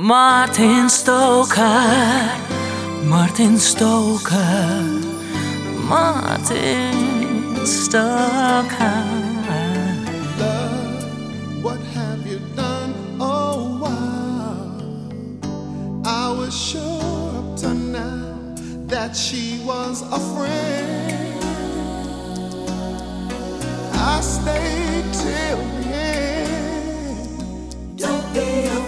Martin Stoker, Martin Stoker, Martin Stoker. Love, what have you done? Oh, wow. I was sure up to now that she was a friend. I stayed till the end. Don't be afraid.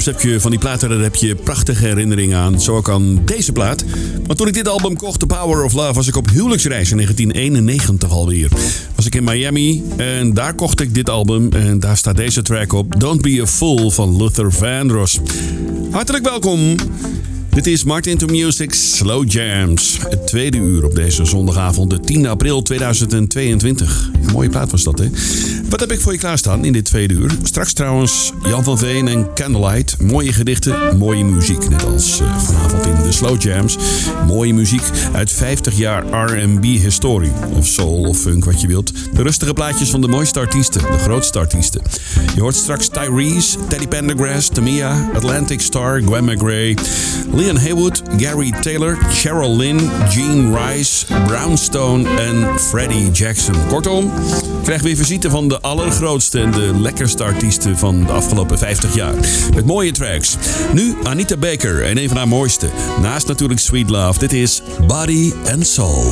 soms van die platen, daar heb je prachtige herinneringen aan. Zo ook aan deze plaat. Want toen ik dit album kocht, The Power of Love, was ik op huwelijksreis in 1991 alweer. Was ik in Miami en daar kocht ik dit album. En daar staat deze track op, Don't Be a Fool van Luther Vandross. Hartelijk welkom. Dit is Martin to Music Slow Jams. Het tweede uur op deze zondagavond, de 10 april 2022. Een mooie plaat was dat, hè? Wat heb ik voor je klaarstaan in dit tweede uur? Straks trouwens Jan van Veen en Candlelight. Mooie gedichten, mooie muziek. Net als uh, vanavond in de Slow Jams. Mooie muziek uit 50 jaar R&B historie. Of soul of funk, wat je wilt. De rustige plaatjes van de mooiste artiesten, de grootste artiesten. Je hoort straks Tyrese, Teddy Pendergrass, Tamia, Atlantic Star, Gwen McRae, Leon Haywood, Gary Taylor, Cheryl Lynn, Gene Rice, Brownstone en Freddie Jackson. Kortom, krijgen weer visite van de allergrootste en de lekkerste artiesten van de afgelopen 50 jaar. Met mooie tracks. Nu Anita Baker en een van haar mooiste. Naast natuurlijk Sweet Love. Dit is Body and Soul.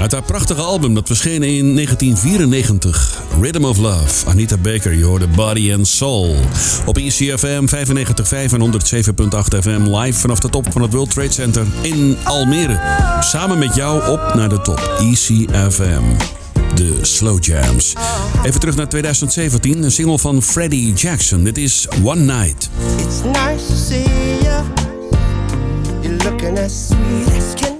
Uit haar prachtige album dat verscheen in 1994, Rhythm of Love, Anita Baker, je hoorde Body and Soul. Op ICFM 95.5 en 107.8 FM live vanaf de top van het World Trade Center in Almere. Samen met jou op naar de top, ICFM de Slow Jams. Even terug naar 2017, een single van Freddie Jackson. Dit is One Night. It's nice to see you. You're looking as sweet as can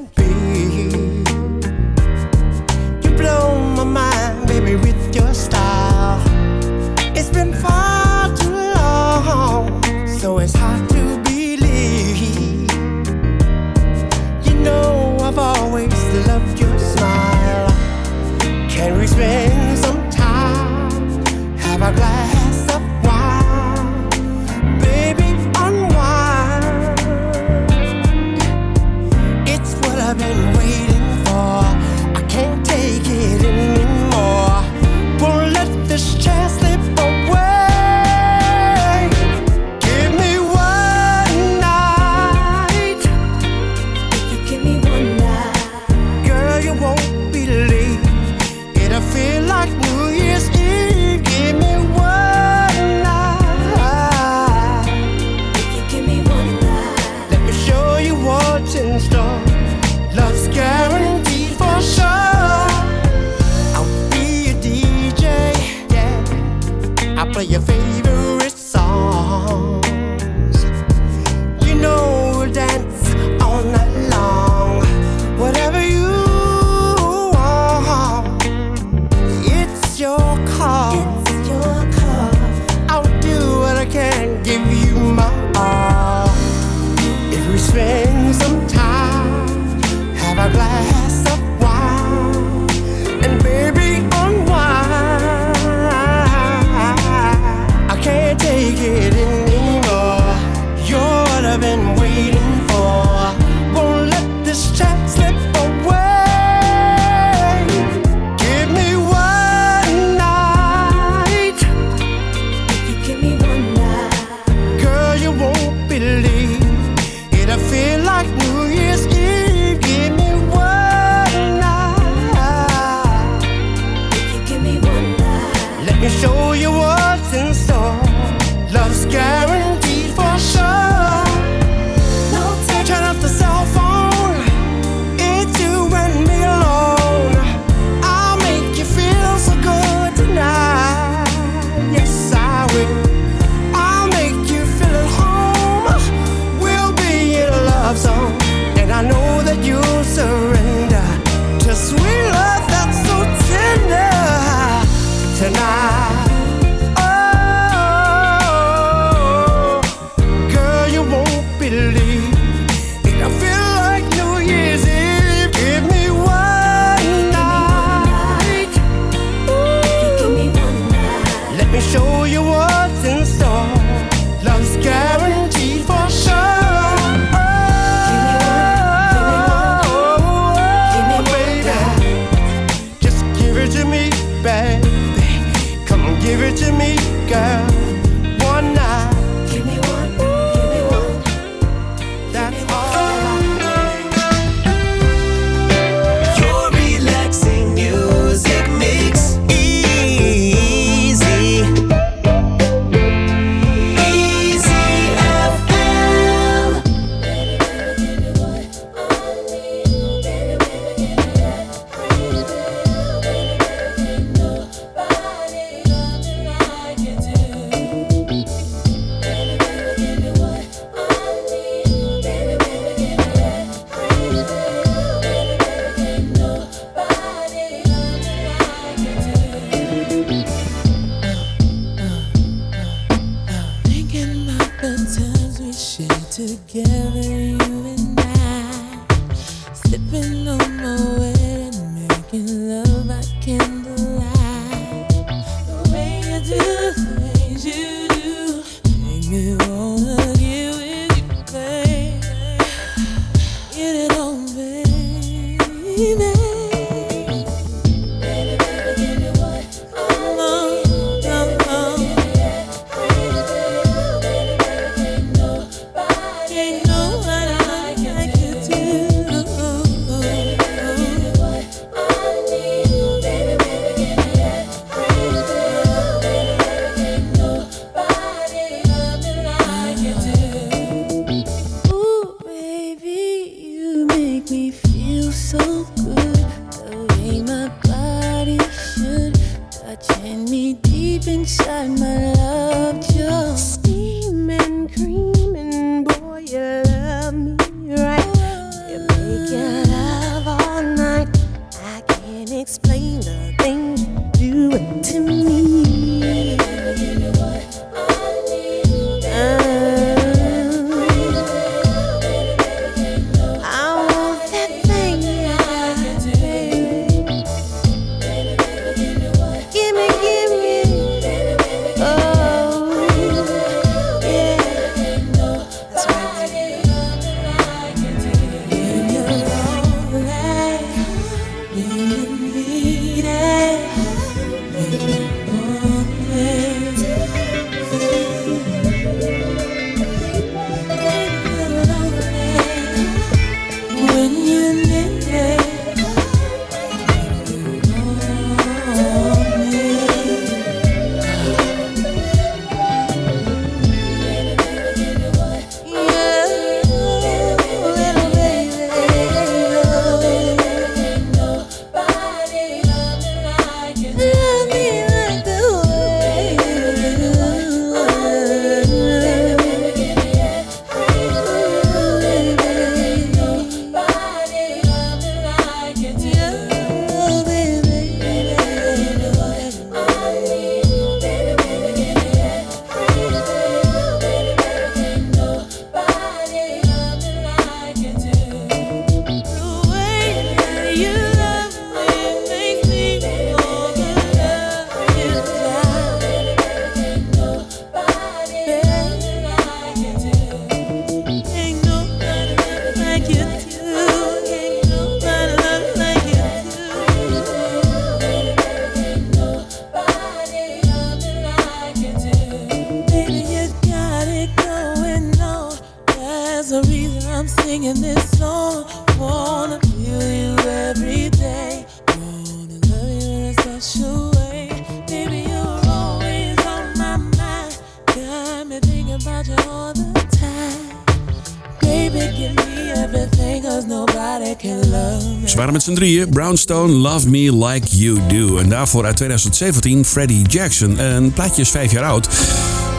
Brownstone, Love Me Like You Do. En daarvoor uit 2017 Freddie Jackson. Een plaatje is vijf jaar oud.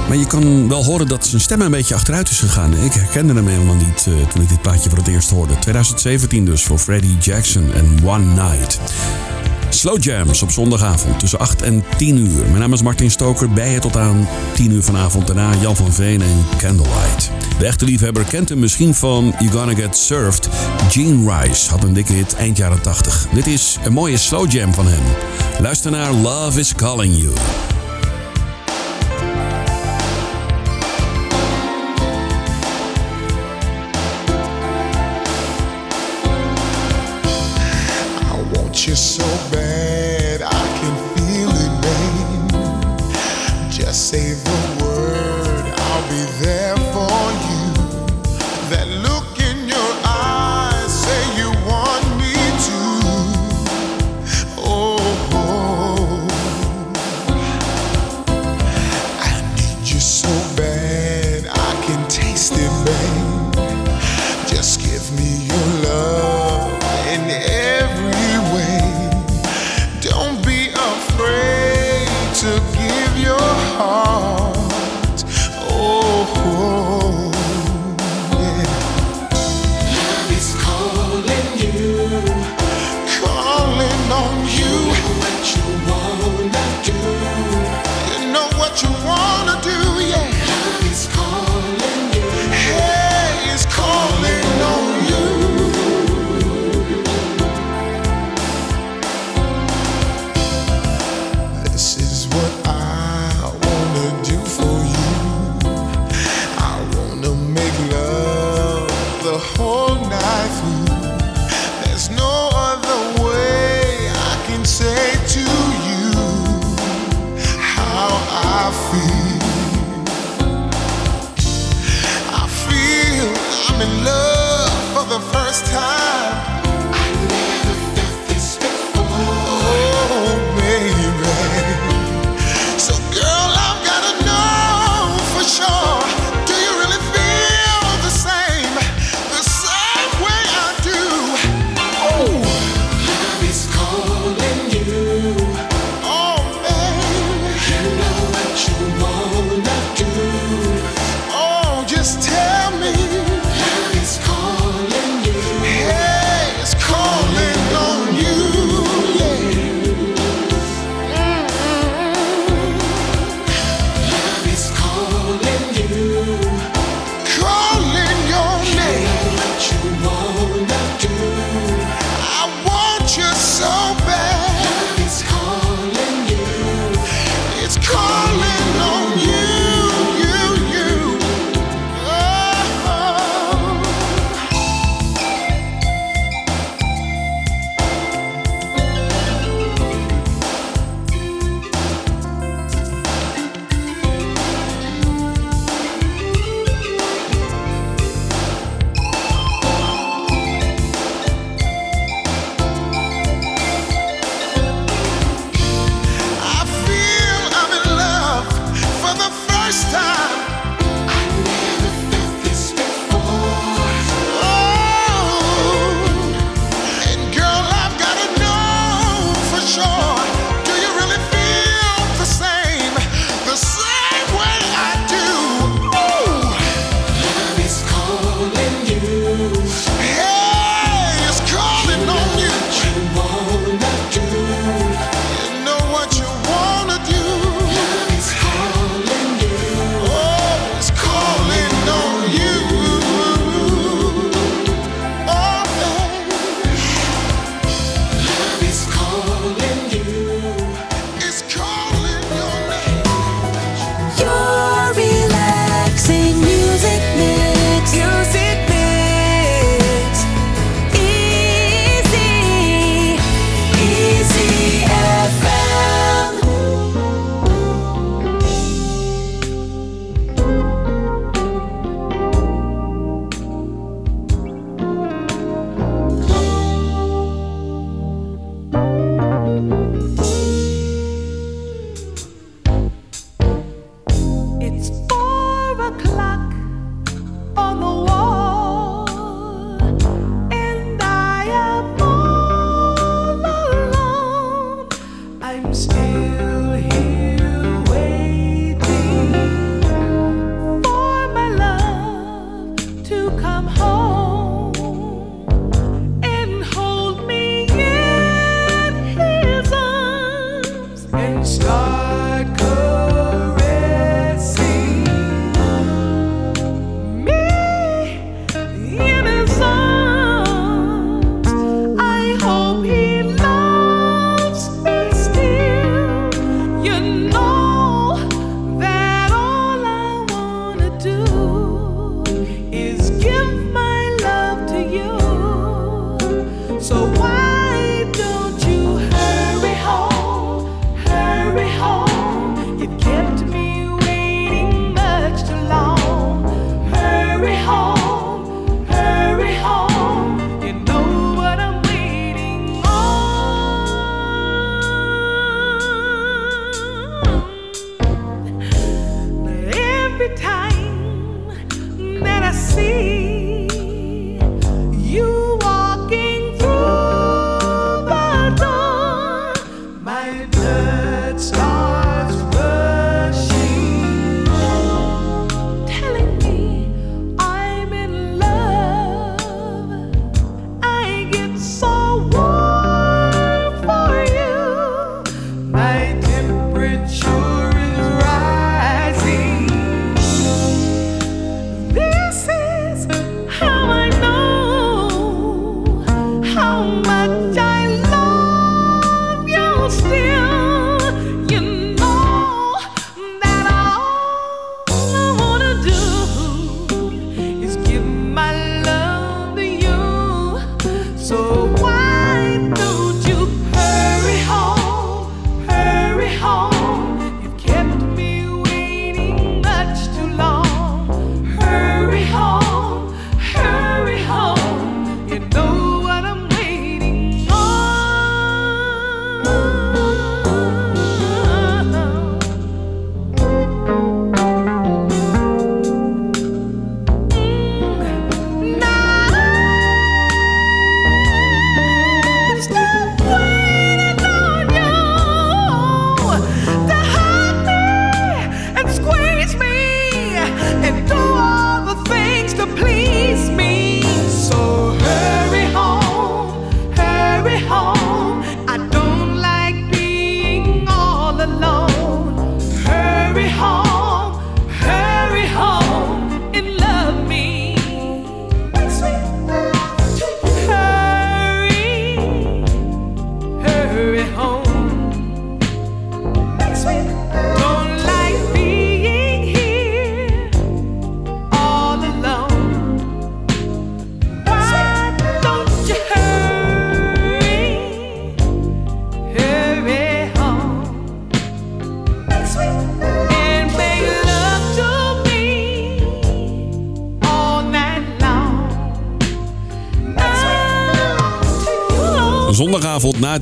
Maar je kan wel horen dat zijn stem een beetje achteruit is gegaan. Ik herkende hem helemaal niet eh, toen ik dit plaatje voor het eerst hoorde. 2017 dus voor Freddie Jackson en One Night. Slow Jams op zondagavond tussen 8 en 10 uur. Mijn naam is Martin Stoker. Bij je tot aan 10 uur vanavond. Daarna Jan van Veen en Candlelight. De echte liefhebber kent hem misschien van You Gonna Get Surfed. Gene Rice had een dikke hit eind jaren 80. Dit is een mooie slow jam van hem. Luister naar Love is Calling You. You so bad,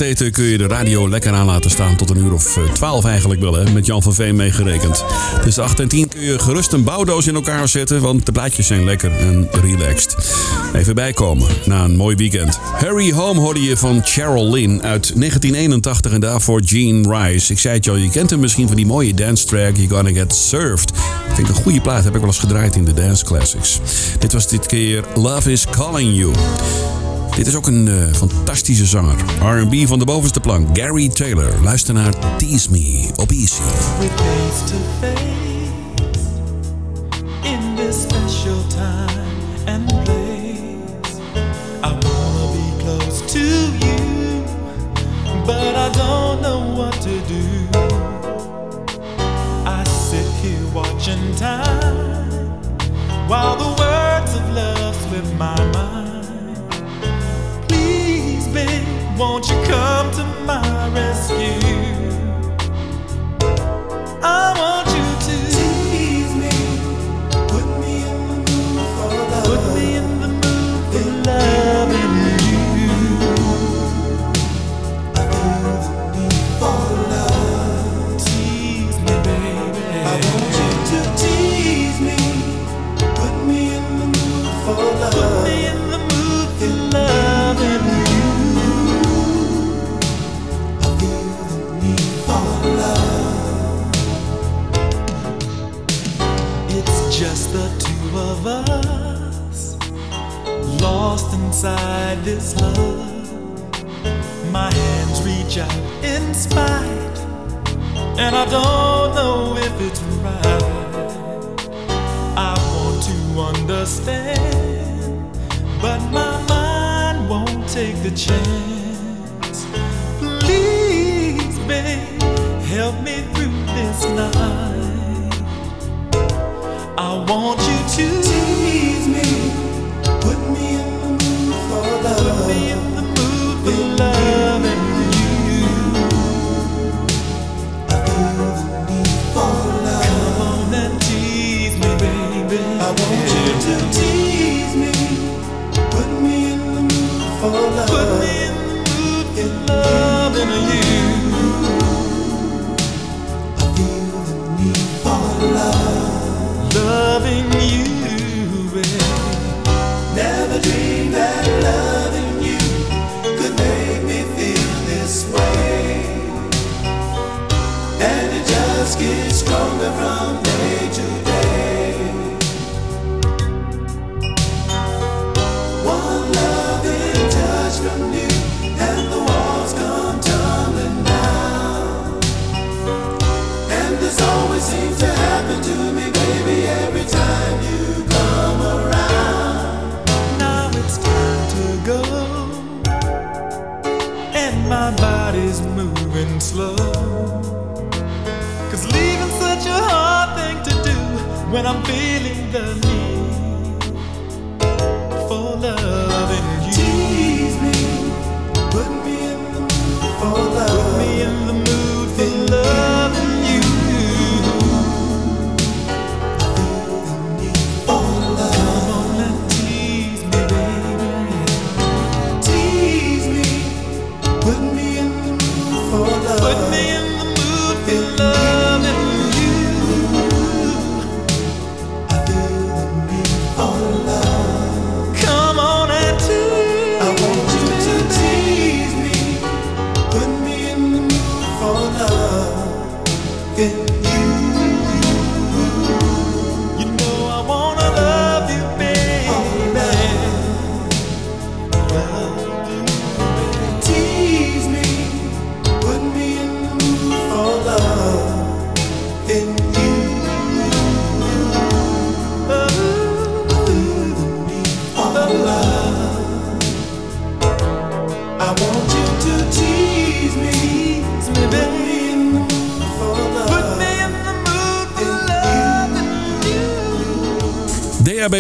eten kun je de radio lekker aan laten staan tot een uur of eh, twaalf eigenlijk wel, hè, met Jan van Veen meegerekend. Tussen 8 en 10 kun je gerust een bouwdoos in elkaar zetten, want de plaatjes zijn lekker en relaxed. Even bijkomen na een mooi weekend. Harry Home hoorde je van Cheryl Lynn uit 1981 en daarvoor Gene Rice. Ik zei het al, je kent hem misschien van die mooie dance track You're Gonna Get Served. Ik vind een goede plaat, heb ik wel eens gedraaid in de Dance Classics. Dit was dit keer Love Is Calling You. Dit is ook een eh, fantastische zanger. R&B van de bovenste plank, Gary Taylor. Luister naar Tease Me op Easy. But I don't know what to do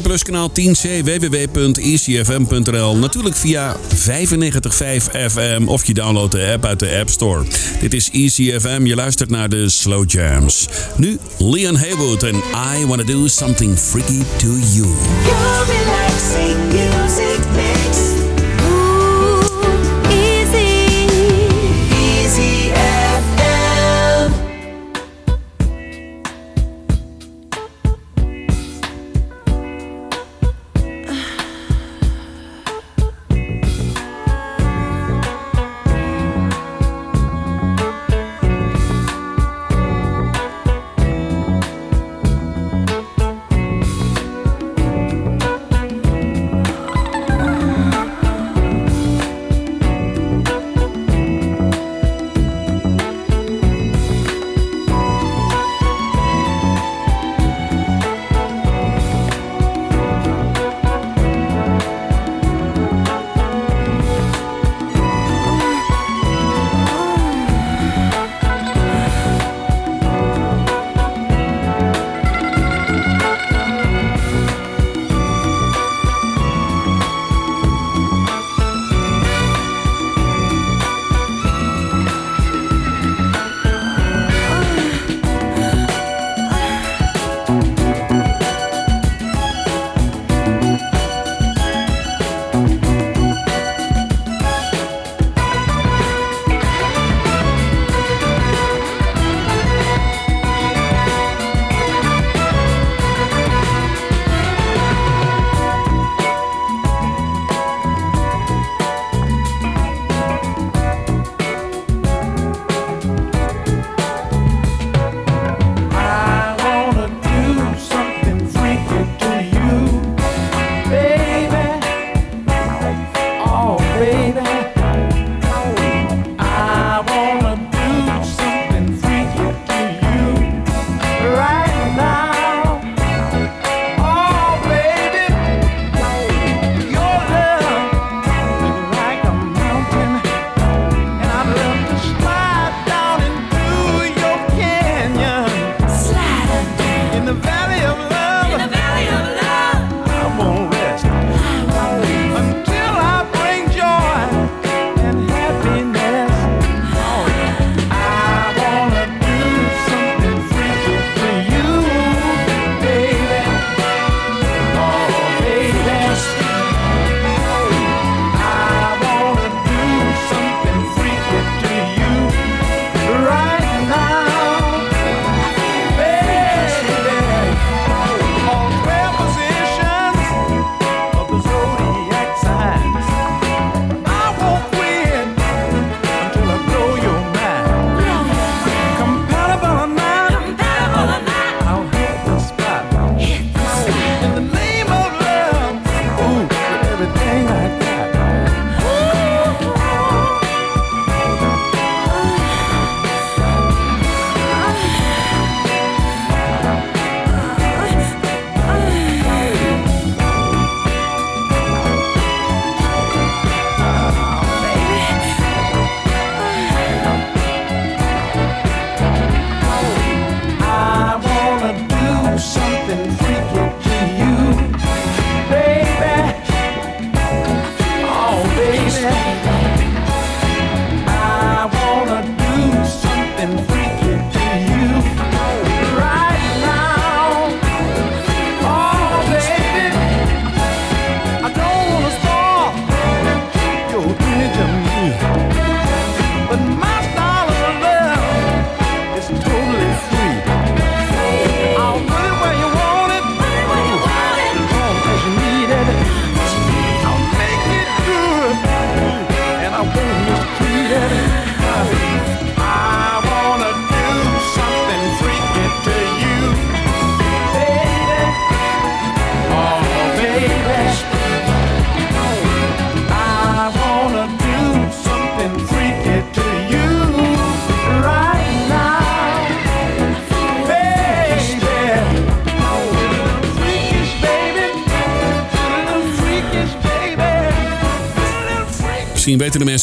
Pluskanaal 10C, www.ecfm.nl Natuurlijk via 955 FM of je downloadt de app uit de App Store. Dit is ECFM, je luistert naar de Slow Jams. Nu Leon Haywood en I Wanna Do Something Freaky To You.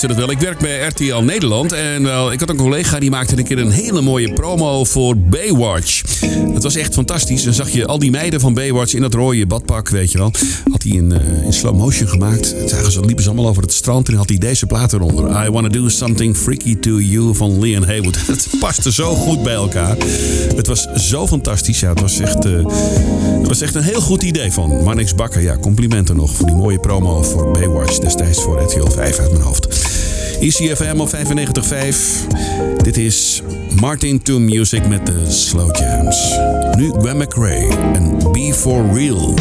Wel. Ik werk bij RTL Nederland. En wel, ik had een collega die maakte een keer een hele mooie promo voor Baywatch. Dat was echt fantastisch. Dan zag je al die meiden van Baywatch in dat rode badpak, weet je wel. Had hij in, eh, in slow motion gemaakt. En zagen ze, liepen ze allemaal over het strand. En had hij deze plaat eronder. I Wanna Do Something Freaky To You van Leon Haywood. Het paste zo goed bij elkaar. Het was zo fantastisch. Ja, het was echt, eh, het was echt een heel goed idee van Marnix Bakker. Ja, complimenten nog voor die mooie promo voor Baywatch. Destijds voor RTL 5 uit mijn hoofd. ICFM op 95.5. Dit is Martin to Music met de Slow Jams. Nu Gwen McRae en Be For Real.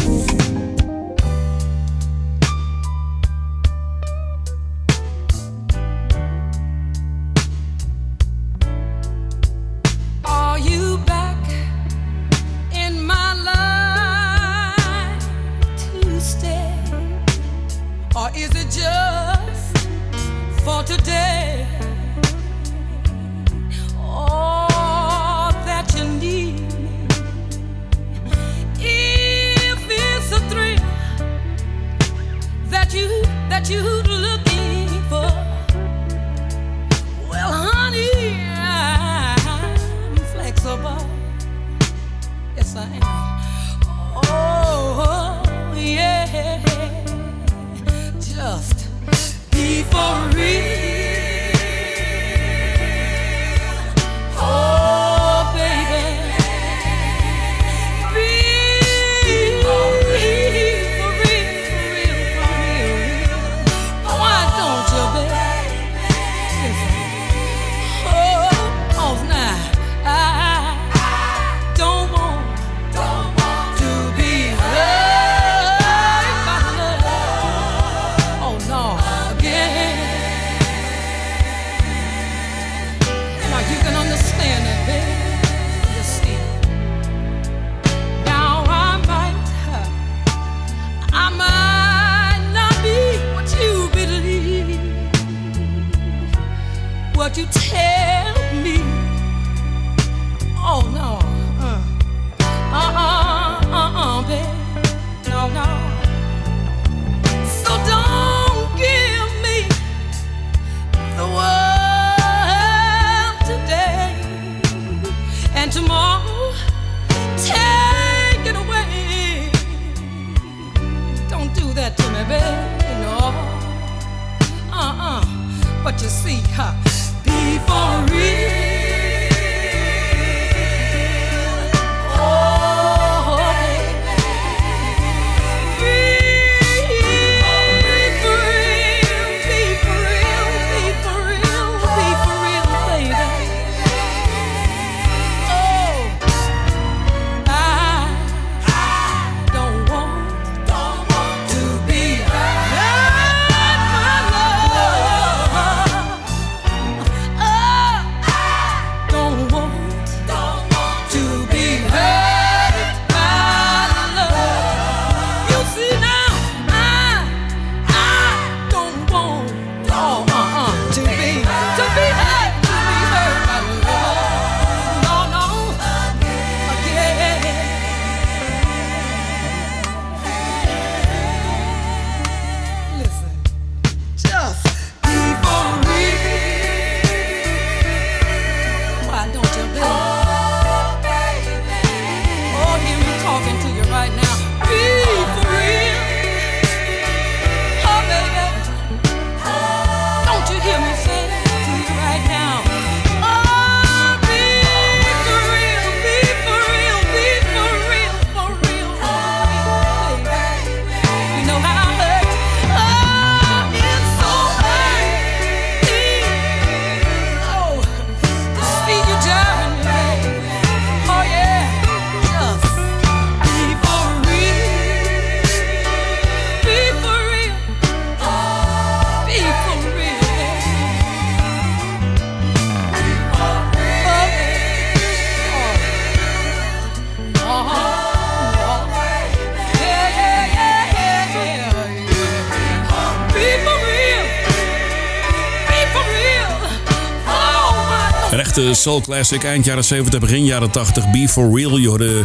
Soul Classic. Eind jaren 70, begin jaren 80. Be For Real, joh. De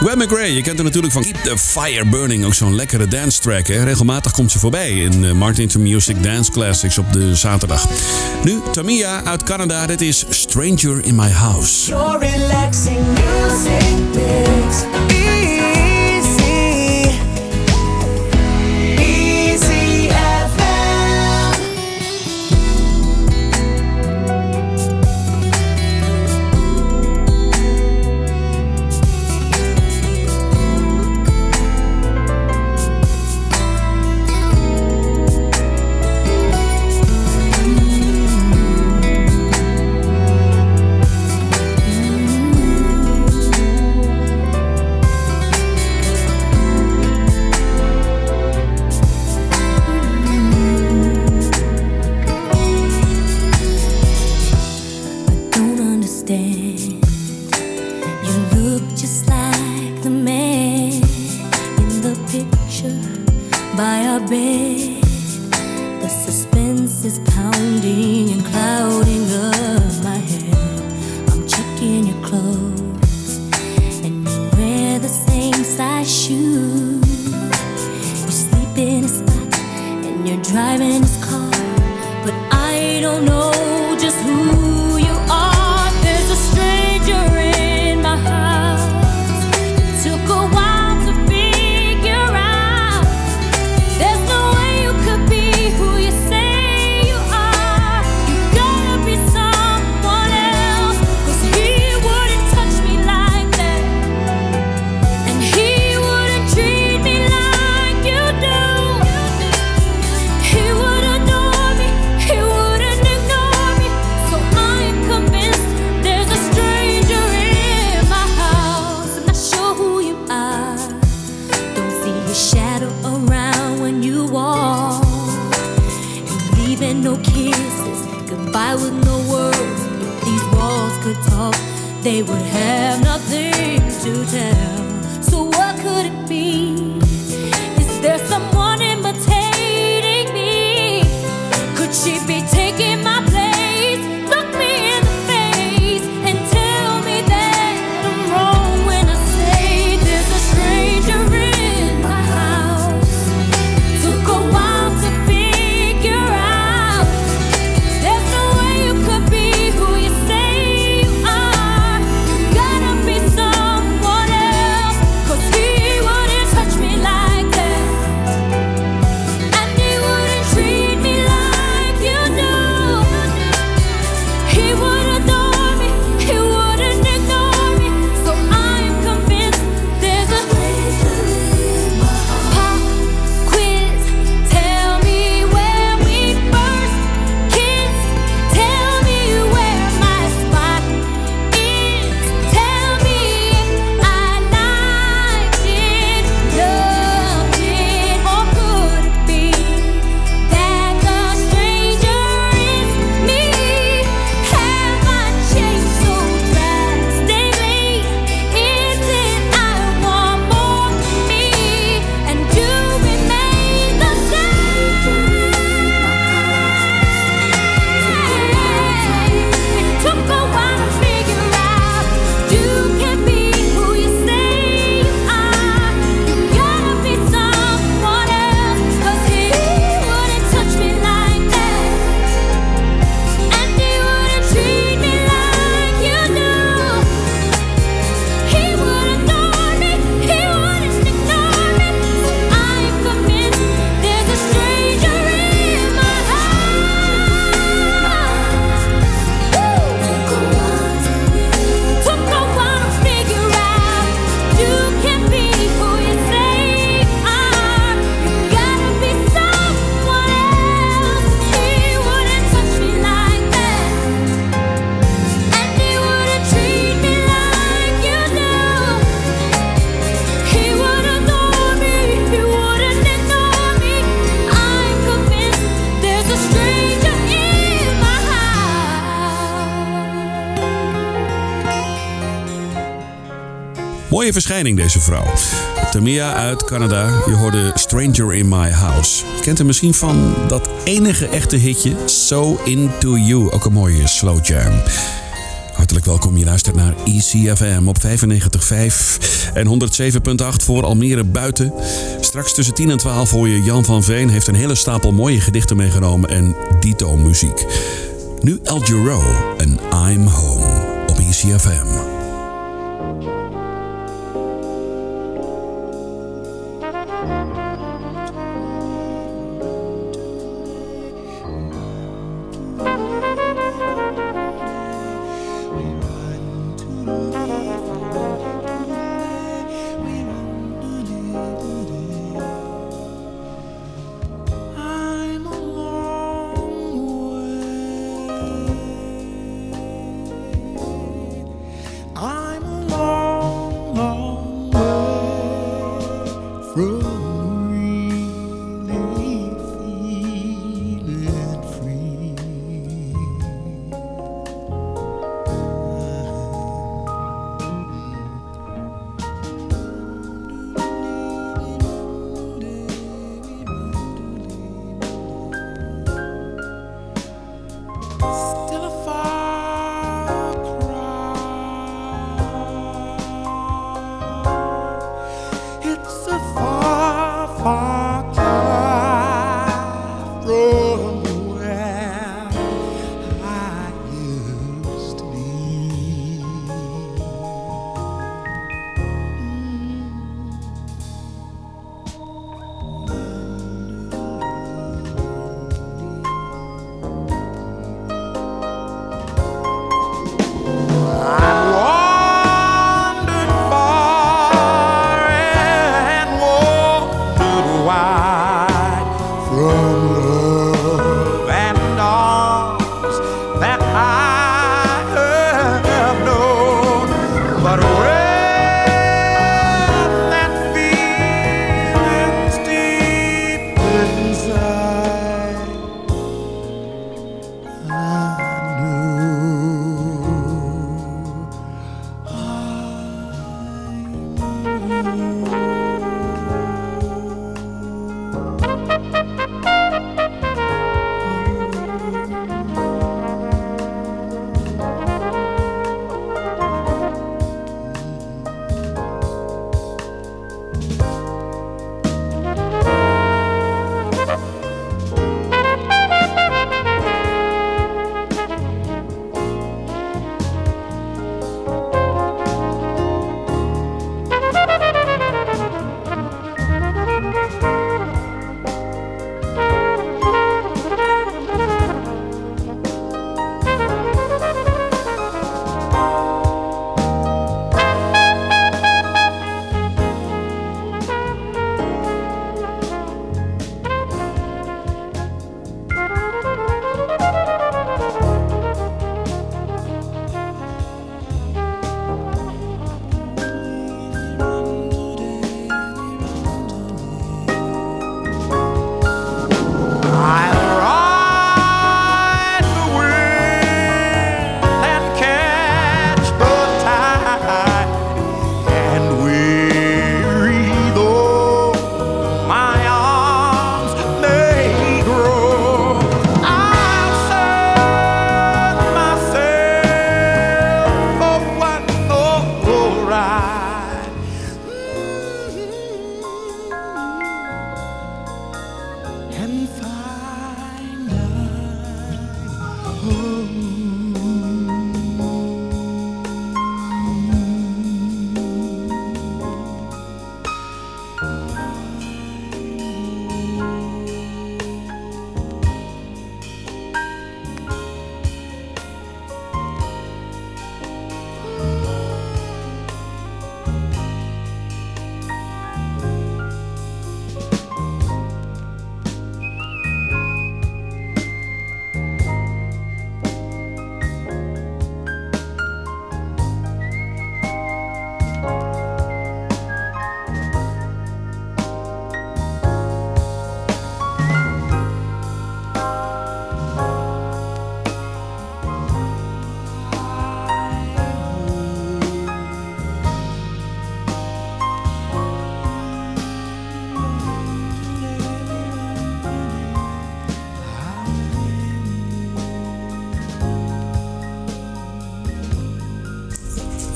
Web McRae, je kent hem natuurlijk van Keep The Fire Burning. Ook zo'n lekkere dance track. Regelmatig komt ze voorbij in eh, Martin to Music Dance Classics op de zaterdag. Nu Tamia uit Canada. Dit is Stranger in My House. words, if these walls could talk, they would have nothing to tell. So, what could it be? Is there someone imitating me? Could she be taking verschijning, deze vrouw. Tamia uit Canada, je hoorde Stranger in My House. Je kent hem misschien van dat enige echte hitje, So Into You. Ook een mooie slow jam. Hartelijk welkom. Je luistert naar ECFM op 95.5 en 107.8 voor Almere buiten. Straks tussen 10 en 12 hoor je Jan van Veen. Heeft een hele stapel mooie gedichten meegenomen en dito muziek. Nu El Giro en I'm Home op ECFM.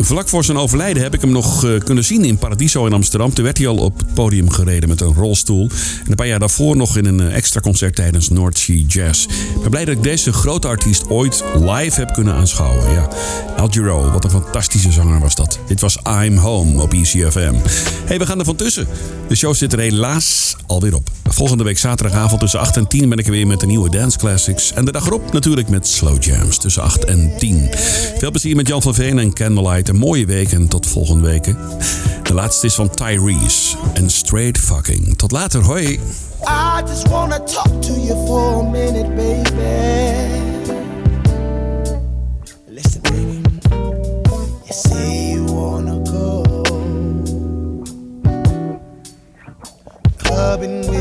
Vlak voor zijn overlijden heb ik hem nog eh, kunnen zien in Paradiso in Amsterdam. Toen werd hij al op het podium gereden met een rolstoel. En een paar jaar daarvoor nog in een eh, extra concert tijdens North Sea Jazz. Ik ben blij dat ik deze grote artiest ooit live heb kunnen aanschouwen. Ja, Al Giro, wat een fantastische zanger was dat. Dit was I'm Home op ECFM. hey, we gaan er van tussen. De show zit er helaas alweer op. Volgende week zaterdagavond tussen 8 en 10 ben ik er weer met de nieuwe Dance Classics. En de dag erop natuurlijk met Slow Jams tussen 8 en 10. Veel plezier met Jan van Veen en Candlelight. Een mooie week en tot volgende week. De laatste is van Tyrese en Straight Fucking. Tot later, hoi. I just wanna talk to you for a minute, baby. Listen, baby. You say you wanna go clubbing with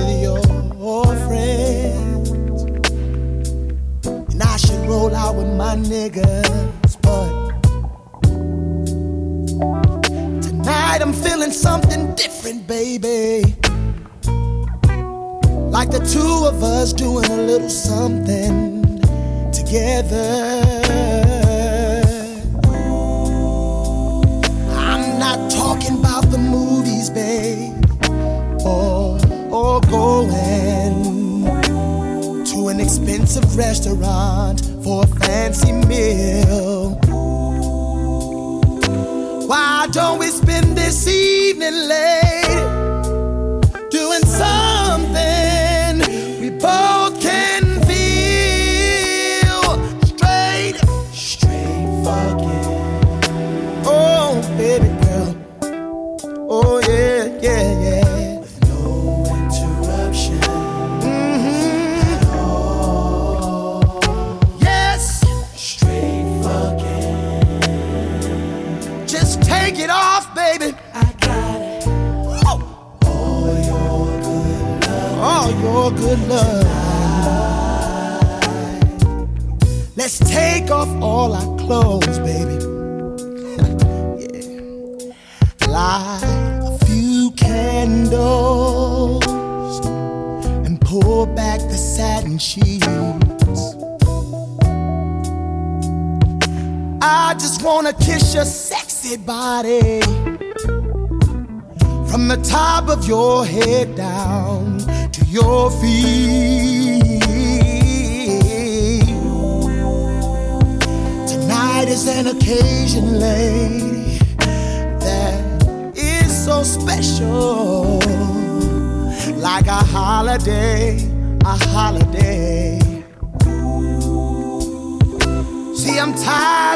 I should roll out with my niggas, but tonight I'm feeling something different, baby. Like the two of us doing a little something together. Expensive restaurant for a fancy meal. Why don't we spend this evening late? Take off all our clothes, baby. yeah. Light a few candles and pull back the satin sheets. I just wanna kiss your sexy body from the top of your head down to your feet. An occasion, lady, that is so special, like a holiday, a holiday. See, I'm tired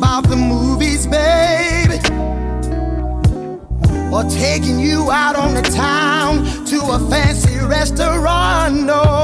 about the movies, baby, or taking you out on the town to a fancy restaurant. No,